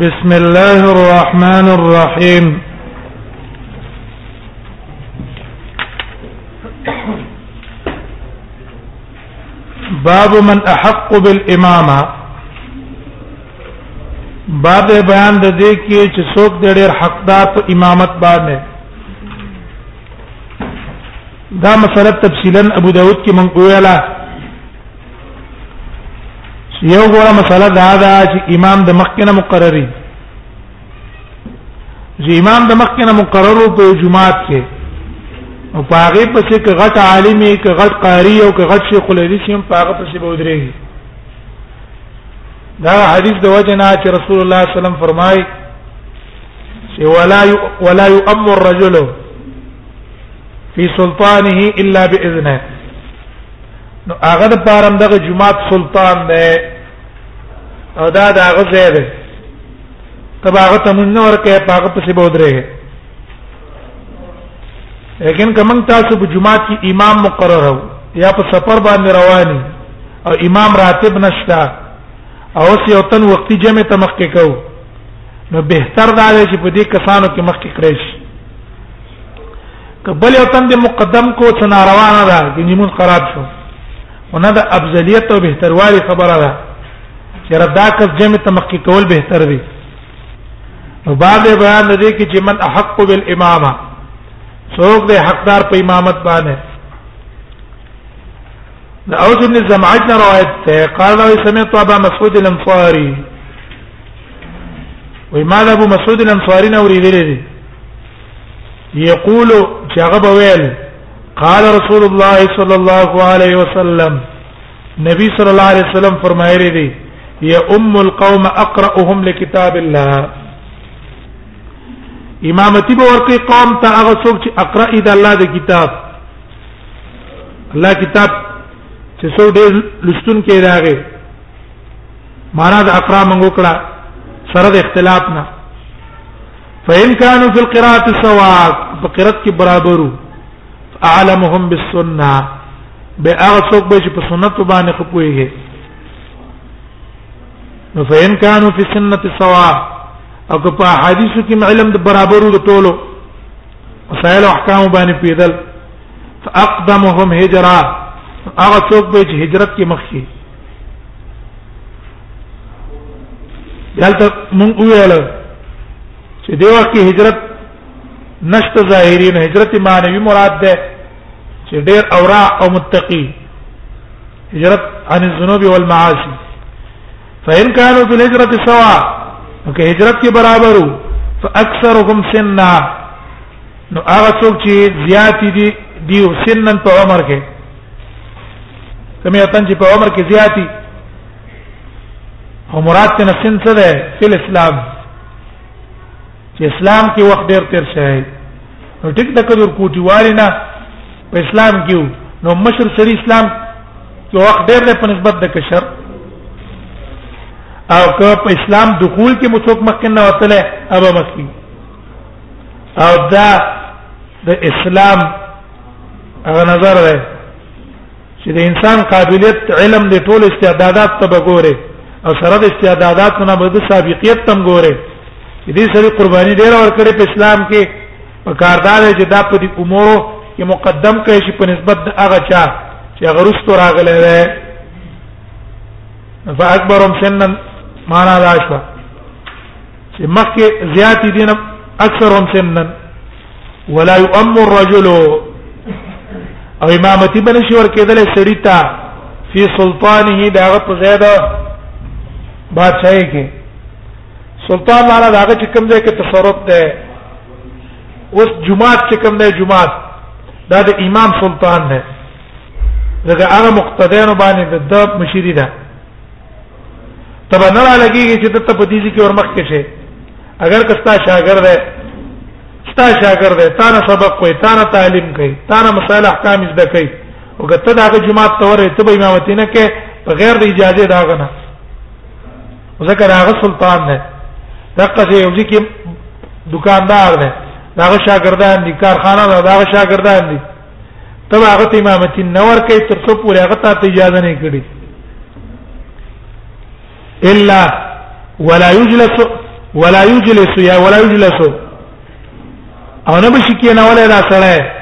بسم الله الرحمن الرحيم باب من احق بالامامه باب بیان د دې کې چې څوک د ډېر حقدار په امامت باندې دا مسله تفصیلا ابو داود کې مونږ ویلا یو ګوره مسله دا ده چې امام د مخکنه مقرري چې امام د مخکنه مقررو په جمعات کې او پاغه پسې کې غټ عالمي کې غټ قاری او کې غټ شیخ الحدیث هم پاغه پسې به ودرېږي دا حدیث د وجه نه چې رسول الله صلی الله علیه وسلم فرمایي چې ولا ولا يؤم الرجل في سلطانه الا باذنه نو هغه د پارم دغه جماعت سلطان دی او دا دا غزه دی تب هغه تمنه ورکه پاګه پسې بودره لیکن کمن تاسو په جمعه کې امام مقرر هو یا په سفر باندې رواني او امام راتب نشتا او سیوتن وقتی جمع تمخ کې کوو نو بهتر دا دی چې په دې کسانو کې مخکې کړی شي کبل یو تند مقدم کو چې ناروا نه ده د نیمون خراب شو ونه د افضلیت او بهتروالي خبره ده چې ردا کس جمع ته مخکې کول بهتر دی نو بعد بیان لري کې چې من احق بالامامه څوک د حقدار په امامت باندې د اوس ابن زمعت نه روایت ده قال له سمعت ابا مسعود الانصاري وای ما ابو مسعود الانصاري نه اوریدل دي یقول چې هغه به ویل قال رسول الله صلى الله عليه وسلم نبی صلی الله علیه وسلم فرمایلی دی یا ام القوم اقرأهم لكتاب الله امامتی به ورکی قوم ته هغه څوک چې اقرأ د الله د کتاب الله کتاب چې څو ډېر لستون کې راغی معنا د اقرا موږ وکړه سره د اختلاف نه فإن كانوا في القراءة سواء فقرات کې برابرو اعلمهم بالسنه به هغه څوک به چې په سنت باندې خپويږي نو فإن كانوا في السنه سواء او که په حدیثو کې علم د برابرو د ټولو وسائل احکام باندې پیدل فاقدمهم هجرا هغه څوک به چې هجرت کې مخکي دلته مونږ ویل چې دی وخت کې هجرت نشته ظاهرین هجرت معنوي مراد ده چې ډېر اورا او متقی هجرت عن الذنوب والمعاصي فإن كانوا في الهجرة سواء اوکه هجرت کې برابرو فاکثرهم سنا نو هغه څوک چې زیات دي دی سنن په عمر کې کمه اتن چې په عمر کې زیاتی او مراد ته سن څه ده فل اسلام چې اسلام کې وخت ډیر تیر شوی نو ټیک د کډور کوټیوالي نه په اسلام کې نو مشر سری اسلام کې وخت ډیر دی په نسبت د کشر او که په اسلام دخول کې مڅوک مخکې نه وتله ابا مخکې او دا د اسلام هغه نظر دی چې د انسان قابلیت علم د ټول استعدادات ته وګوره او سره د استعداداتو نه بده سابقیت تم ګوره چې دې سړي قرباني ډیر ورکړي په اسلام کې په کاردار چې دا په دې امورو کې مقدم کړي شي په نسبت د هغه چا چې هغه رستو راغلی دی فاکبرهم سنن معنا دا شوه چې مخکې زیات دي نه اکثرهم سنن ولا يؤم الرجل او امامتي بنشي ور کېدل سړی ته فی سلطانه داغه په زیاده بادشاہي کې سلطان والا داغه چې کوم ځای کې تصرف ده اوس جمعات چې کوم ده جمعات دا د امام سلطان ده دغه هغه مقتدیانو باندې د دب مشری ده تبه نه لګيږي چې ته په دې ځکه ورمخ کې شي اگر کستا شاګرد دی ستا شاګرد دی تا نه سبق کوي تا نه تعلیم کوي تا نه مسائل احکام زده کوي او کته دا غ جماعت ته ورې ته به امامت نه کې بغیر د اجازه دا غنه ذکر هغه سلطان دی دغه چې یو ځکه دکاندار دی دا شاګردان دي کارخانه دا شاګردان دي تب هغه ته امامتی نه ور کوي تر څو پورې هغه ته اجازه نه کړي الا ولا يجلس ولا يجلس يا ولا يجلس او نه بشي کې نه ولا دا سره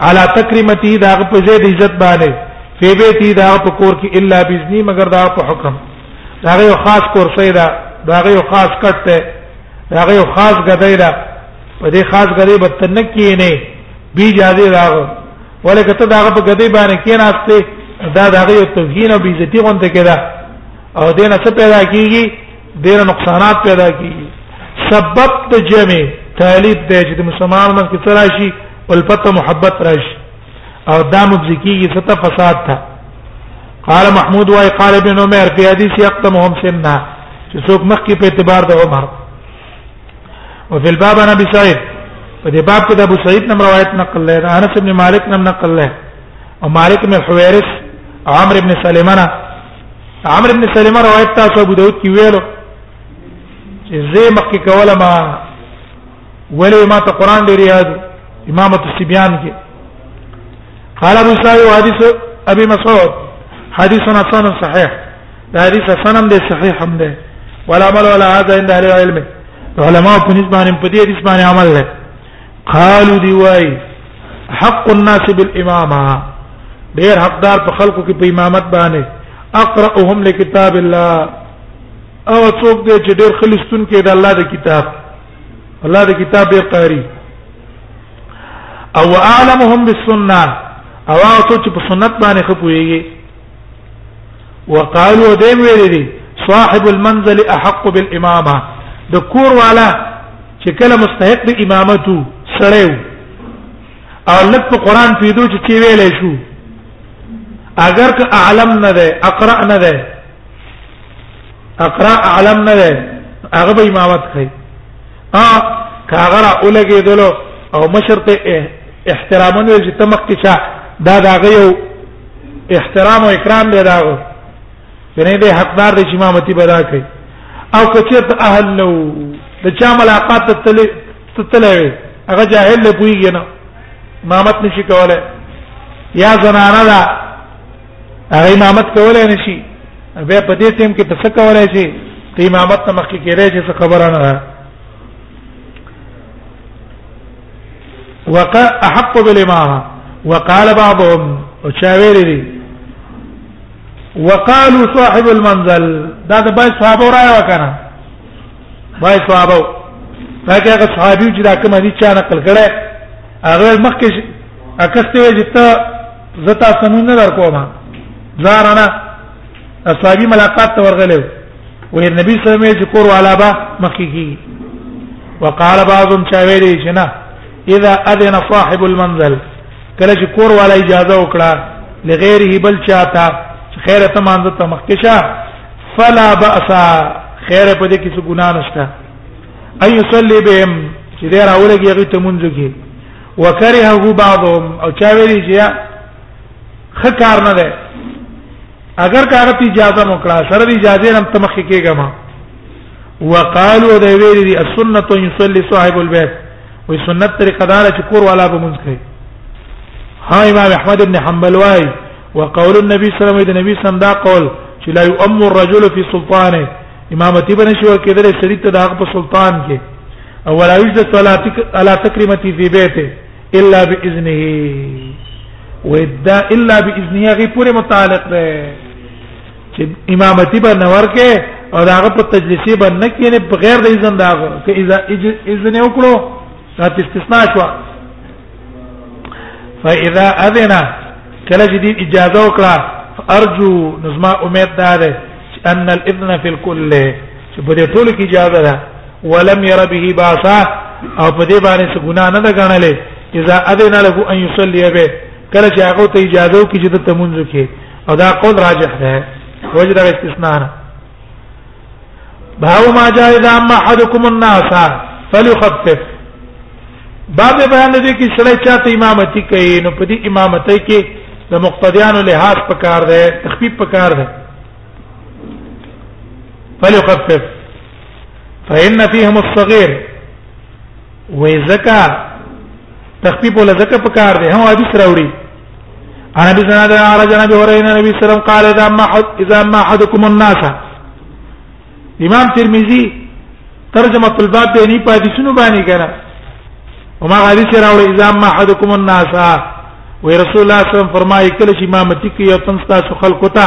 على تکرمتی دا په زید عزت باندې فی بیتی دا په کور کې الا باذنی مگر دا په حکم دا یو خاص کور سیدا دا یو خاص کټه دا یو خاص غدای دا په دې خاص غدای بتنه کې نه بي جازي راغو ولکه ته داغه په غدې باندې کېناسته دا داغه یو توهین او بیزتی غونډه کېده او دینه څه پیدا کیږي دینه نقصانات پیدا کیږي سبب د جمع تالیب دی چې د مسلمان من کې ترا شي الفت محبت راشي او دا مبذي کیږي ست فساد ته قال محمود واي قال ابن عمر في حديث يقتمهم سنه چې څوک مخکې په اعتبار د عمر وفي الباب انا ابي سعيد په دې باب کې د ابو سعید نم روایت نقل لري د انس ابن مالک نم نقل لري او مالک بن حویرث عمرو ابن سليمان عمرو ابن سليمان روایت تاسو ابو داود کې ویلو چې زه مخکې کوله ما ولې ما ته قران ډیر یاد امامت السبيان کې قال ابو سعيد حديث ابي مسعود حديث حسن صحيح دا حدیث حسن هم دی صحیح هم دی ولا عمل ولا هذا عند اهل العلم علماء په نسبت باندې په دې حدیث باندې عمل لري قالو دی وای حق الناس بالامامه ډیر حقدار په خلکو کې په امامت باندې اقرأهم لكتاب الله او څوک دې چې ډیر خلستون کې د الله د کتاب الله د کتاب ډیر قاری او اعلمهم بالسنه او هغه څوک چې په سنت باندې خپويږي وقالو دې ویلي دي صاحب المنزل احق بالامامه د کور والا چې کله مستحق د امامتو سړیو او لک په قران پیدو چې چی ویلې شو اگر که اعلم نه ده اقرا نه ده اقرا اعلم نه ده هغه به امامت کوي ا کاغرا اولګې دلو او مشرته احترامونه چې تمخ کې دا دا غيو احترام او اکرام به داو یعنی به حقدار د امامتي بدا کوي او کچت اهل نو د چا ملاقات تل تلوي هغه جاهل نه پويږي نه امامت نشي کوله یا زنانه دا هغه امامت کوله نشي بیا په دې ټیم کې ته څه کولای شي ته امامت ته مخکې کېږي چې خبره نه ده وقع احق بالامامه وقال بعضهم وشاوير دي وقالوا صاحب المنزل دا د بای صحابه راي وکنه بای صحابه هغه هغه صحابي چې دا کوم دي چا نقل کړي هغه مخکې اکسته وي چې ته زتا سمون نه درکوما ځارانه اصحابي ملاقات ته ورغلو وې نبی صلی الله علیه وسلم چې کور والا با مخکې کی وقال بعضهم چاویری چې نه اذا اذن صاحب المنزل کله چې کور والا اجازه وکړه لغیره بل چاته خیر ته مانځه ته مخکشه فلا باس خیر په دې کې څه ګنا نشته اي يصلي بهم چې ډیر اولګي هغه ته مونږ کې وکرهه بعضهم او چا ویلي چې خکار نه ده اگر کاغه تی اجازه مکړه سره دی اجازه نم تمخ کېګه ما وقالو د ویری دی السنه یصلی صاحب البيت وی سنت طریقه دار چې کور والا به مونږ کوي ها امام احمد ابن حنبل وای وقول النبي صلی الله علیه وسلم د نبی سم دا قول چې لا يؤم الرجل في سلطانه امامتی بنه شو کېدل شریط د هغه په سلطان کې او ولا یجد صلاتک علی تکرمتی فی بیته الا باذنه ودا الا باذنه غي پوره متعلق ده چې امامتي به نور کې او داغه په تجلیسي باندې کې نه بغیر د اذن داغه که اذا اذن وکړو دا استثناء شو فاذا اذن کله چې دې اجازه وکړه ارجو نظم امید دار ان الاذن في الكل چې په دې ټول کې اجازه ده ولم ير به باسا او په دې باندې څه ګناه نه ده غنلې اذا اذن له ان يصلي به کله چې هغه ته اجازه وکړي چې د تمنځ کې او دا قول راجح ده وجه دا استثناء نه باو ما جاء اذا ما احدكم الناس فليخفف باب بیان دې کې سړی چاته امامتي کوي نو په دې امامتۍ کې د مقتدیانو لحاظ پکار ده تخفیف پکار ده فليخفف فإن فيهم الصغير وزکا تخفيف ولا زکا پکار دی هم حدیث راوړي عن ابي سناد على جناب هريره النبي صلى الله عليه وسلم قال اذا ما حد اذا ما احدكم الناس امام ترمذي ترجمه الباب به نه پاتې شنو باندې کنه وما حدیث راوړي اذا ما احدكم الناس وي رسول الله صلى الله عليه وسلم فرمایي کله چې امامتي کوي او تنستا خلق ته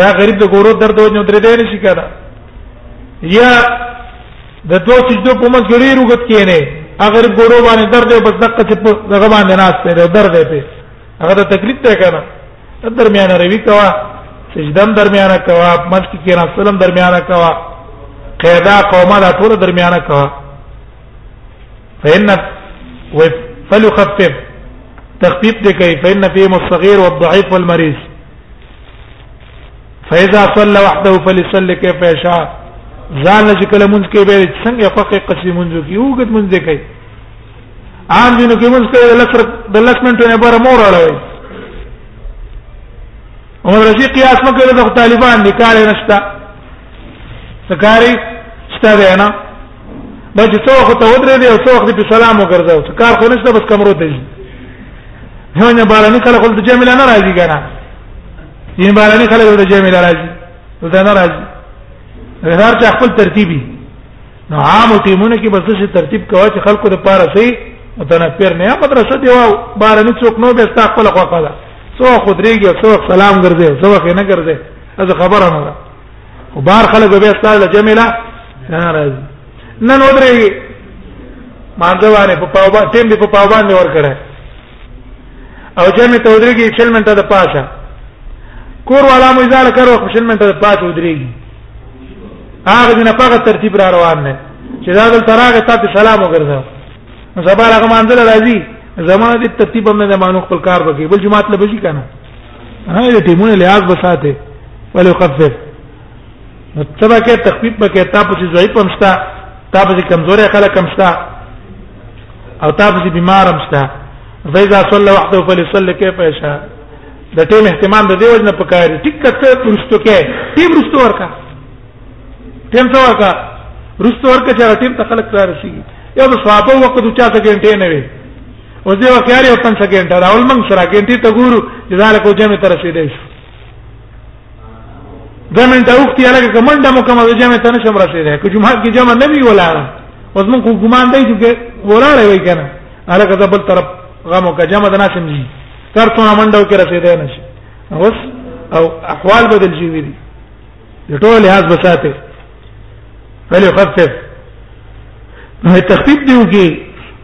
دا غریب د ګورو درد وجنه درې دی نشي کنه یا د دوه سجدو په منځ کې ډیر وخت کېنه اگر ګورو باندې درد دی بس دقه چې دغه باندې ناس ته دی درد دی هغه د تکلیف ته کنه درمیان روي کوا سجدم درمیان کوا منځ کې کېنه سلام درمیان کوا قیدا قوما دا ټول درمیان کوا فإن فليخفف تخفيف دي كيف فإن فيهم الصغير والضعيف والمريض فاذا صلى وحده فليصلي كيف يشاء ځان چې کله مونږ کې به څنګه فقې قصې مونږ کې وګت مونږ دې کوي عام دینو کې مونږ کوي لکر د لسمنټ نه بار مور راوي عمر رضی قیاس مکه د طالبان نکاله نشتا سکاری شته نه ما چې څو وخت ودرې دی او څو وخت په سلام وګرځاو ته کار خو نشته بس کمرو ته ځي نه نه باراني کله خپل ته جمیل نه راځي کنه یې باراني کله ته جمیل راځي ته نه راځي هر چا خپل ترتیبي نو عام ټیمونه کې بس څه ترتیب کوي چې خلکو د پاره سي متنفر نه مدرسه دی واو باراني څوک نو به تاسو خپل خواخه ده څو خدريږي څو سلام ګرځي څو خنه ګرځي دا خبره نه ده او بهر خلک به اسلام له جمله ناراض نن ودرې مانځه باندې په پاو باندې ټیم دی په پاو باندې ور کړه او جمع ته ودرېږي شل منټه د پاشه کور والا مو ځار کړو خو شل منټه د پاشه ودرېږي هغه جن په هغه ترتیب را روان نه چې دا دل تراغه ته سلام وګرځاو نو سبا هغه مانځل راځي زمانه دې ترتیب هم نه مانو خپل کار وکړي بل جماعت له بشي کنه نه دې ټیمونه لحاظ بساته ولې خفف نو تبا کې تخفیف پکې تا په ضعیف هم شته تا په کمزوري خلک هم شته او تا په بیمار هم شته فإذا صلى وحده فليصلي كيف يشاء د ټیم اهتمام د دې وجنه پکاري ټیک کته پرستو کې ټیم رستو ورکا ټیم څو ورکا رستو ورکا چې ټیم ته خلک کار شي یو د صحابه وخت د چا څخه ګنټه نه وي او زه وکړ یو تن سګنټه راول من سره ګنټي ته ګورو جزاله کو جمع تر رسیدې شو د منټه وختي هغه کمنډه مو کومه جمع ته نشم رسیدې کو جمعه کې جمع نه وی ولاړه اوس مون کو ګمان دی چې ولاړې وای کنه هغه کته بل طرف غمو کا جمع نه شم جی تر څو منډو کې رسیدې نشي اوس او احوال بدل شي وي دي ټول لحاظ بساته ولې خفف نو تخفیف دیو کې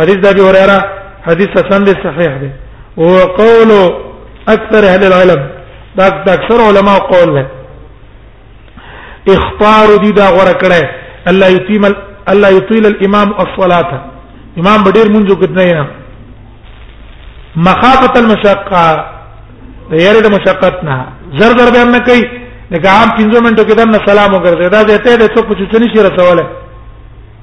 حدیث د ابي هريره حدیث حسن دی صحیح دی او قول اکثر اهل العلم دا اکثر علما قول له اختار دي دا غره کړه الله یتیم الله یطیل الامام الصلاه امام ډیر مونږ وکړنه نه مخافه المشقه د یاره د مشقت نه زر زر به نه کوي لکه عام 15 منټو کې دنه سلام وګرځي دا دې ته د څوک چې چني شي رسوله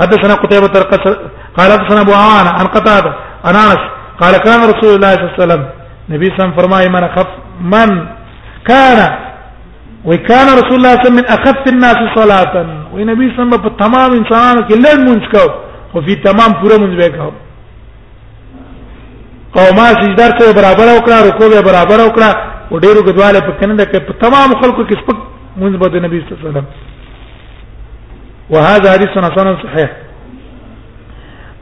حدثنا قتيبة القصر قال حدثنا ابو عوان عن قتادة عن انس قال كان رسول الله صلى الله عليه وسلم نبی صلی الله فرمای من خف من كان وكان رسول الله صلى الله عليه وسلم من اخف الناس صلاه ونبي صلى الله عليه وسلم تمام انسانانو کې لږ مونږ کو او په تمام پوره مونږ وکاو او ما سجدار ته برابر وکړه رکوع به برابر وکړه او ډیرو غدواله په کنده کې په تمام خلکو کې سپک مونږ به د نبی صلی الله علیه وسلم وهذا حديث حسن صحيح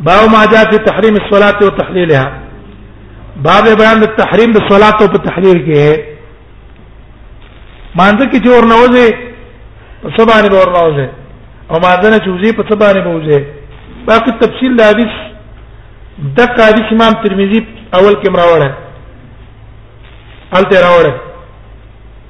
باب ما جاء في تحريم الصلاه وتحليلها باب بیان د تحریم د صلات او په تحلیل کې ہے مانځه کې جوړ نه وځي په سبانه به ورنه وځي او مانځه نه چوزي په سبانه به وځي باقي تفصیل د حدیث د حدیث امام ترمذی اول کې مراوړه الته راوړه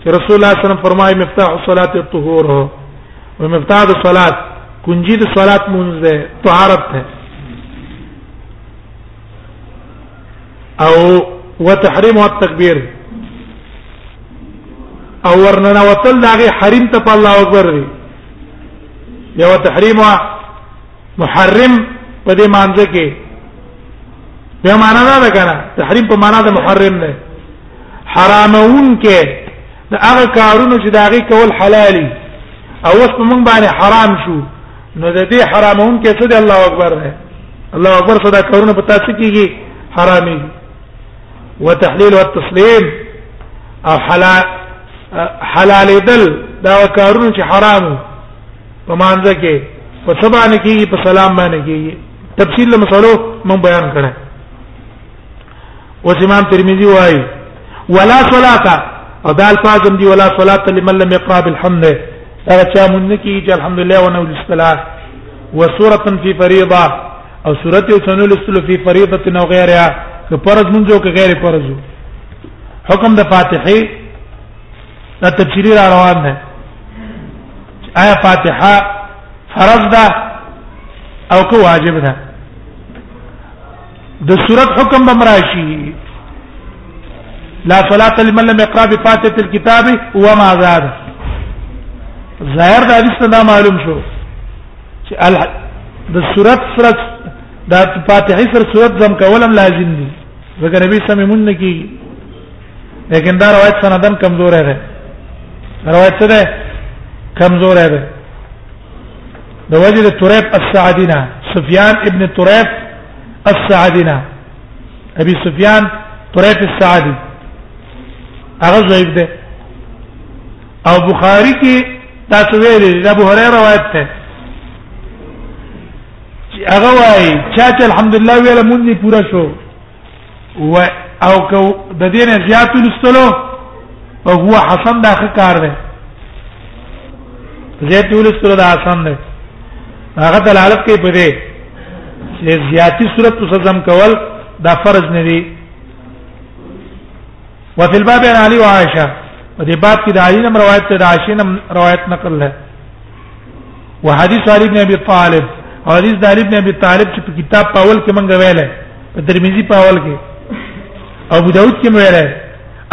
چې رسول الله صلی الله علیه وسلم فرمایي مفتاح الصلاه الطهور او مفتاح الصلاه کنجی د صلات مونږ ده طهارت ده او وتحریم او تکبیر او ورننه وتل داغه حریم ته په الله اکبر دی یو تحریم محرم په دې مانځ کې به معنا نه ده کنه تحریم په معنا د محرم نه حرامون کې د هغه کارونو چې دا غي کول حلالي او اوس په موږ باندې حرام شو نو د دې حرامون کې څه دی الله اکبر دی الله اکبر صدا کارونه په تاسو کېږي حرامي وتحليل والتسليم او حلال حلال دل دا کارونه چې حرام په مانځه کې په سبا نه کېږي په سلام باندې کېږي تفصیل مسلو مون بیان کړه اوس امام ترمذی وايي ولا صلاه او دا الفاظ دي ولا صلاه لمن لم يقرا بالحمد هغه چا مونږ کی چې الحمدلله ونو الاستلا وسوره فی فریضه او سوره او سنو الاستلا فی فریضه او غیرها که فرض مونږو که غیر فرض حکم د فاتحه دا تفسیری را روان ده آیا فاتحه فرض ده او که واجب ده د صورت حکم بمراشي لا صلاة لمن لم يقرأ بفاتحة الكتاب وما زاد ظاهر د حدیث نه معلوم شو چې د صورت سره د فاتحه سره صورت زم کولم لازم دي ځکه نبی سمې مونږ نه کی لیکن دا روایت سندن کمزور ده روایت څه ده کمزور ده د وجه د تریب السعدینا سفیان ابن تریب السعدنا ابي سفيان طريف السعدي هغه ضعیف ده او بخاری کې دا څه ویل د ابو هريره روایت ده چې هغه وايي چې الحمدلله ویل مونږ پورا شو و او کو د دې نه زیات لستلو او هو حسن دا ښه کار دی زیات لستلو دا حسن دی هغه دلالت کوي په دې چې زیاتی صورت په سزم کول دا فرض نه دی وفي الباب عن علي وعائشه ودي باب کې د علي نم روایت ته د عائشه نم روایت نقل ده وحديث علي بن ابي طالب حدیث د علي بن ابي طالب چې په کتاب په اول کې مونږ ویلې په ترمذي په اول کې ابو داود کې ویلې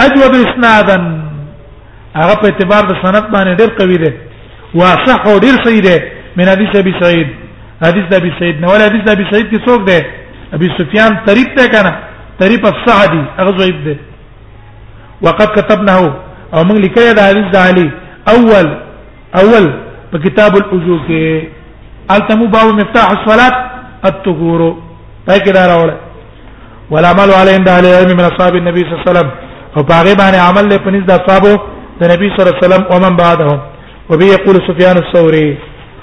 اجود اسنادا هغه په اعتبار د سند باندې ډېر قوي دی واصح او ډېر صحیح دی من حدیث ابي سعید حدیث د ابي سعید نو ول حدیث د ابي سعید کې څوک دی ابي سفيان طريق ته کنه طريق السعدي هغه ضعيف دی وقد كتبناه او موږ لیکل دا حدیث د علي اول اول په کتاب الوضو کې التمو باب مفتاح الصلاه الطهور پای کې دا راوړل ولا عمل علی عند اهل العلم من اصحاب النبي صلی الله علیه وسلم او هغه باندې عمل له پنځ د اصحابو د نبی صلی الله علیه وسلم او من بعدهم وبه يقول سفيان الثوري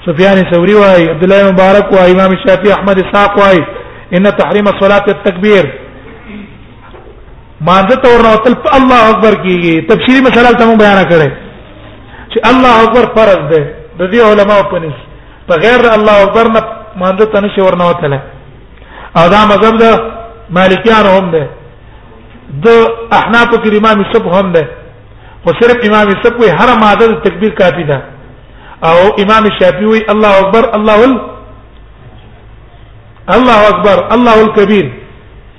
سفيان الثوري واي عبد الله مبارك واي امام الشافعي احمد اسحاق واي ان تحريم الصلاه التكبير مانځه ته ورنوتل په الله اکبر کیږي تفسیری مسله ته مو بیان کړي چې الله اکبر فرض ده د دې علماو په نس په غیر الله اکبر نه مانځه ته نشي ورنوتل او دا مذهب ده مالکیان هم ده د احناف کې امام سب هم ده خو صرف امام سب وي هر ماده د تکبیر کافی ده او امام شافعي وي الله اکبر الله ال... الله اکبر الله الكبير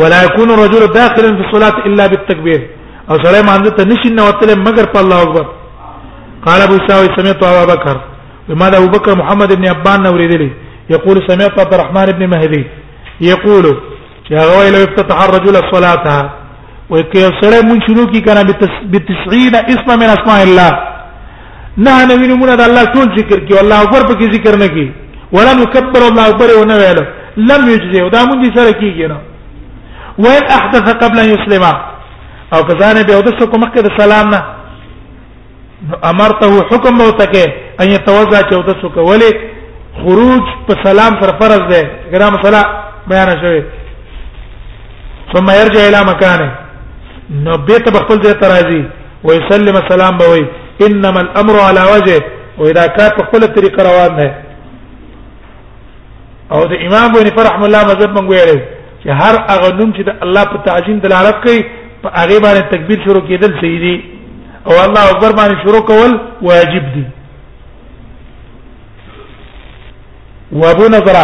ولا يكون الرجل داخلا في الصلاه الا بالتكبير او سلام عند تنشي نوتل مگر الله اكبر قال ابو ساوي سمعت ابا بكر لماذا ابو بكر محمد بن ابان نوريدلي يقول سمعت عبد الرحمن بن مهدي يقول يا غويل افتتح الرجل صلاتها وای که یو سړی مونږ شروع کی کنه به 90 اسم من اسماء الله نه نه ویني مونږ د الله ټول ذکر کی الله اکبر په کې ذکر نه کی ولا نكبر الله اکبر او نه ویل لم یجزي دا مونږ سره کیږي نه وان احدث قبل ان يسلم او کزانه به اودس کوم کې د سلام نه نو امرته حکم مو تکه ان يتوضا چې وته سو کوله خروج په سلام سره فرض ده کله مثلا بیان شوی ثم يرجع الى مكانه نو بیت بخل ذات راضي ويسلم السلام بوي انما الامر على وجه واذا كان بخل طريق روان ده او د امام بن فرح الله مذهب من ویل چې هر هغه نوم چې د الله په تعظیم دلالت کوي په هغه باندې تکبیر شروع کېدل صحیح دي او الله اکبر باندې شروع کول واجب دي وابو نظر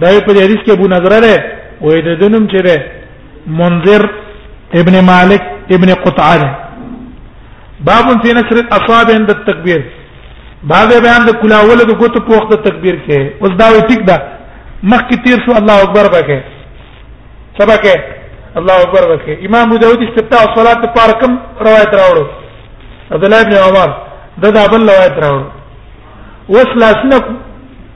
دا په حدیث کې ابو نظر ده وې د دنم چې ده منذر ابن مالک ابن قطعه ده باب في نشر الاصابع عند التكبير بعض بیان د کلاول د ګوتو په وخت تکبیر کې اوس دا وی ټیک ده مخکې تیر شو الله اکبر بکې سبا کې الله اکبر بکې امام ابو داود استفتاء الصلاه په پار کم روایت راوړو عبد الله بن عمر دا دا بل روایت راوړو اوس لاسنه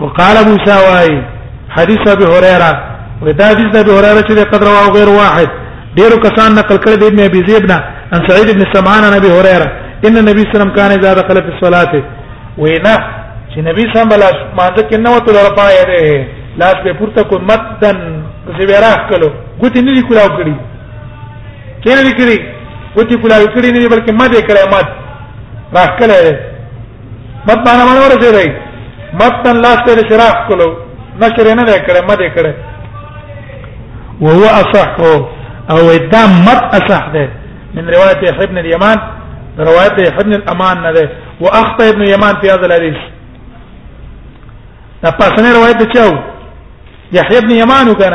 وقال ابو ساوي حديث ابي هريره ودا حديث ابي هريره چې قدر او غير واحد ډیرو کسان نقل کړي د ابن ابي ذئب نه ان سعيد بن سمعان عن ابي هريره ان النبي صلى الله عليه وسلم كان اذا دخل في الصلاه وینا چې نبی صلی الله علیه وسلم مانځه کې نو تل رفع یې لاس په پورته کو مدن چې وراه کلو ګوتې نه دي کولاو کړی چې نه دي کړی ګوتې کولاو کړی نه بلکې مده کړه مد راخ کړه مت معنا معنا ورته دی متن لاس ته شراح کولو نشر نه نه کړه مده کړه وهو اصح او دا مت اصح ده من روايه يحيى بن اليمان روايه يحيى بن الامان نه ده واخطا ابن يمان في هذا الحديث دا پاسنه روايه ده چاو يحيى بن يمان وكان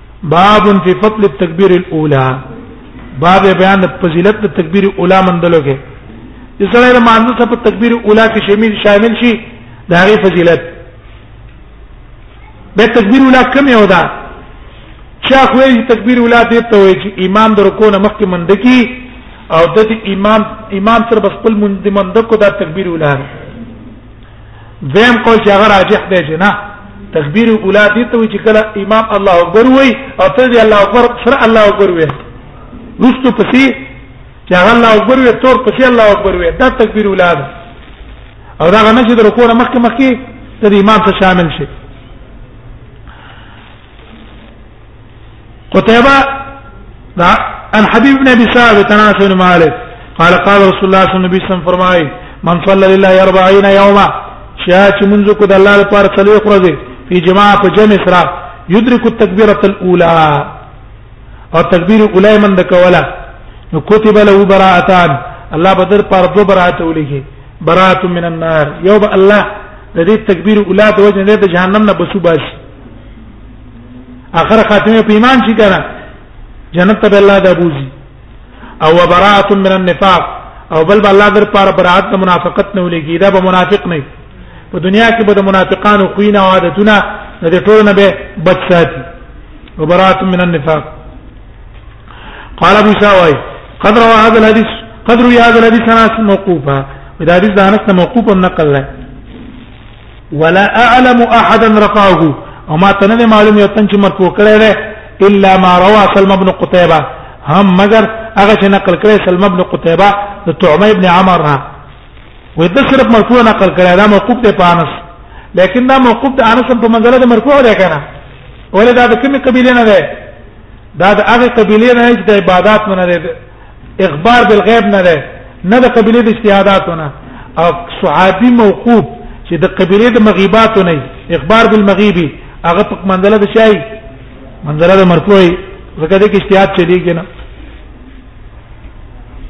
باب فی فضل التکبیر الاولى باب بیان د فضیلت د تکبیر اولا مندلو کې چې سره د مانځه څخه په تکبیر اولا کې شامل شامل شي دا غي فضیلت به تکبیر اولا کوم یو ده چا خو یې تکبیر اولا دې ته وایي چې امام د رکوع نه مخکې مند کی او د امام امام سره بس خپل مند کو دا تکبیر اولا زم قول چې هغه راجح دی چې نه تکبیر اولا دي ته چې کله امام الله اکبر وای او ته دی الله اکبر سره الله اکبر وای رستو پسې چې هغه الله اکبر وای تور پسې الله اکبر وای دا تکبیر اولا ده او دا غنه چې د رکوع مخکې مخکې ته امام ته شامل شي قتيبة عن حبيب بن ابي ثابت عن انس بن مالك قال قال رسول الله صلى الله عليه وسلم فرمای من صلى لله 40 يوما شاچ منذ کو د الله لپاره څلوي قرزه په جماع په جمع سره يدرك التكبيره الاولى او تکبیر اولای من د کوله نو کتب له براءتان الله بدر پر دو براءت ولګي براءت من النار یوب الله د دې تکبیر اولاد وجه نه د جهنم نه بسو باسي اخر خاتمه په ایمان شي کنه جنت ته الله د ابوزي او براءه من النفاق او بل بل الله در پر براءت د منافقت نه ولګي دا به منافق نه په دنیا کې به د منافقانو خوینه او عادتونه د دې ټول نه به بچ ساتي او براءه من النفاق قال ابو ساوي قد روى هذا الحديث قد روى هذا الحديث عن موقوفا اذا حديث ده انس موقوفا نقل له ولا اعلم احدا رفعه او ما ته نه معلوم یو تن چې مرفوع کړی دی الا ما روى سلم بن قتيبه هم مگر هغه چې نقل کړی سلم بن قتيبه د طعمه ابن عمر نه وې د صرف مرفوع نقل کړی دا موقوف دی په انس لیکن دا موقوف د انس په منزله د مرفوع دی کنه ولې دا د کومې قبيله نه ده دا د هغه قبيله نه چې د عبادت نه ده اخبار بالغیب نه ده نه د قبيله د اجتهاداتونه او صحابي موقوف چې د قبيله د مغيباتو نه اخبار بالمغيبي هغه په منزله د شای منزله د مرفوع زکه د اجتهاد چلیږي نه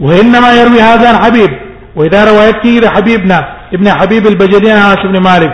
وانما يروي هذا عن حبيب واذا روايت كير حبيبنا ابن حبيب البجلي عن بن مالك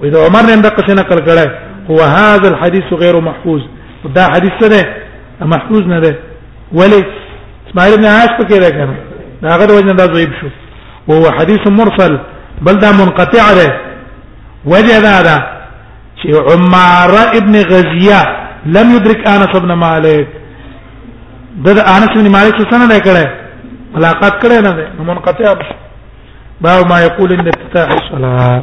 وې دا عمر نه دغه څنګه کړ کړه هو هاذا الحديث غير محفوظ دا حدیث څه محفوظ نه ده ولی اسماعیل ابن عاش پکې ده کنه دا هغه وجه دا ضعیف شو وهو حديث مرسل بل دا منقطع ده وجه دا ده چې عمار ابن غزيه لم يدرك انس ابن مالك د انس بن مالک سره نه کړه ملاقات کړه نه ده منقطع باب ما يقول ان افتتاح الصلاه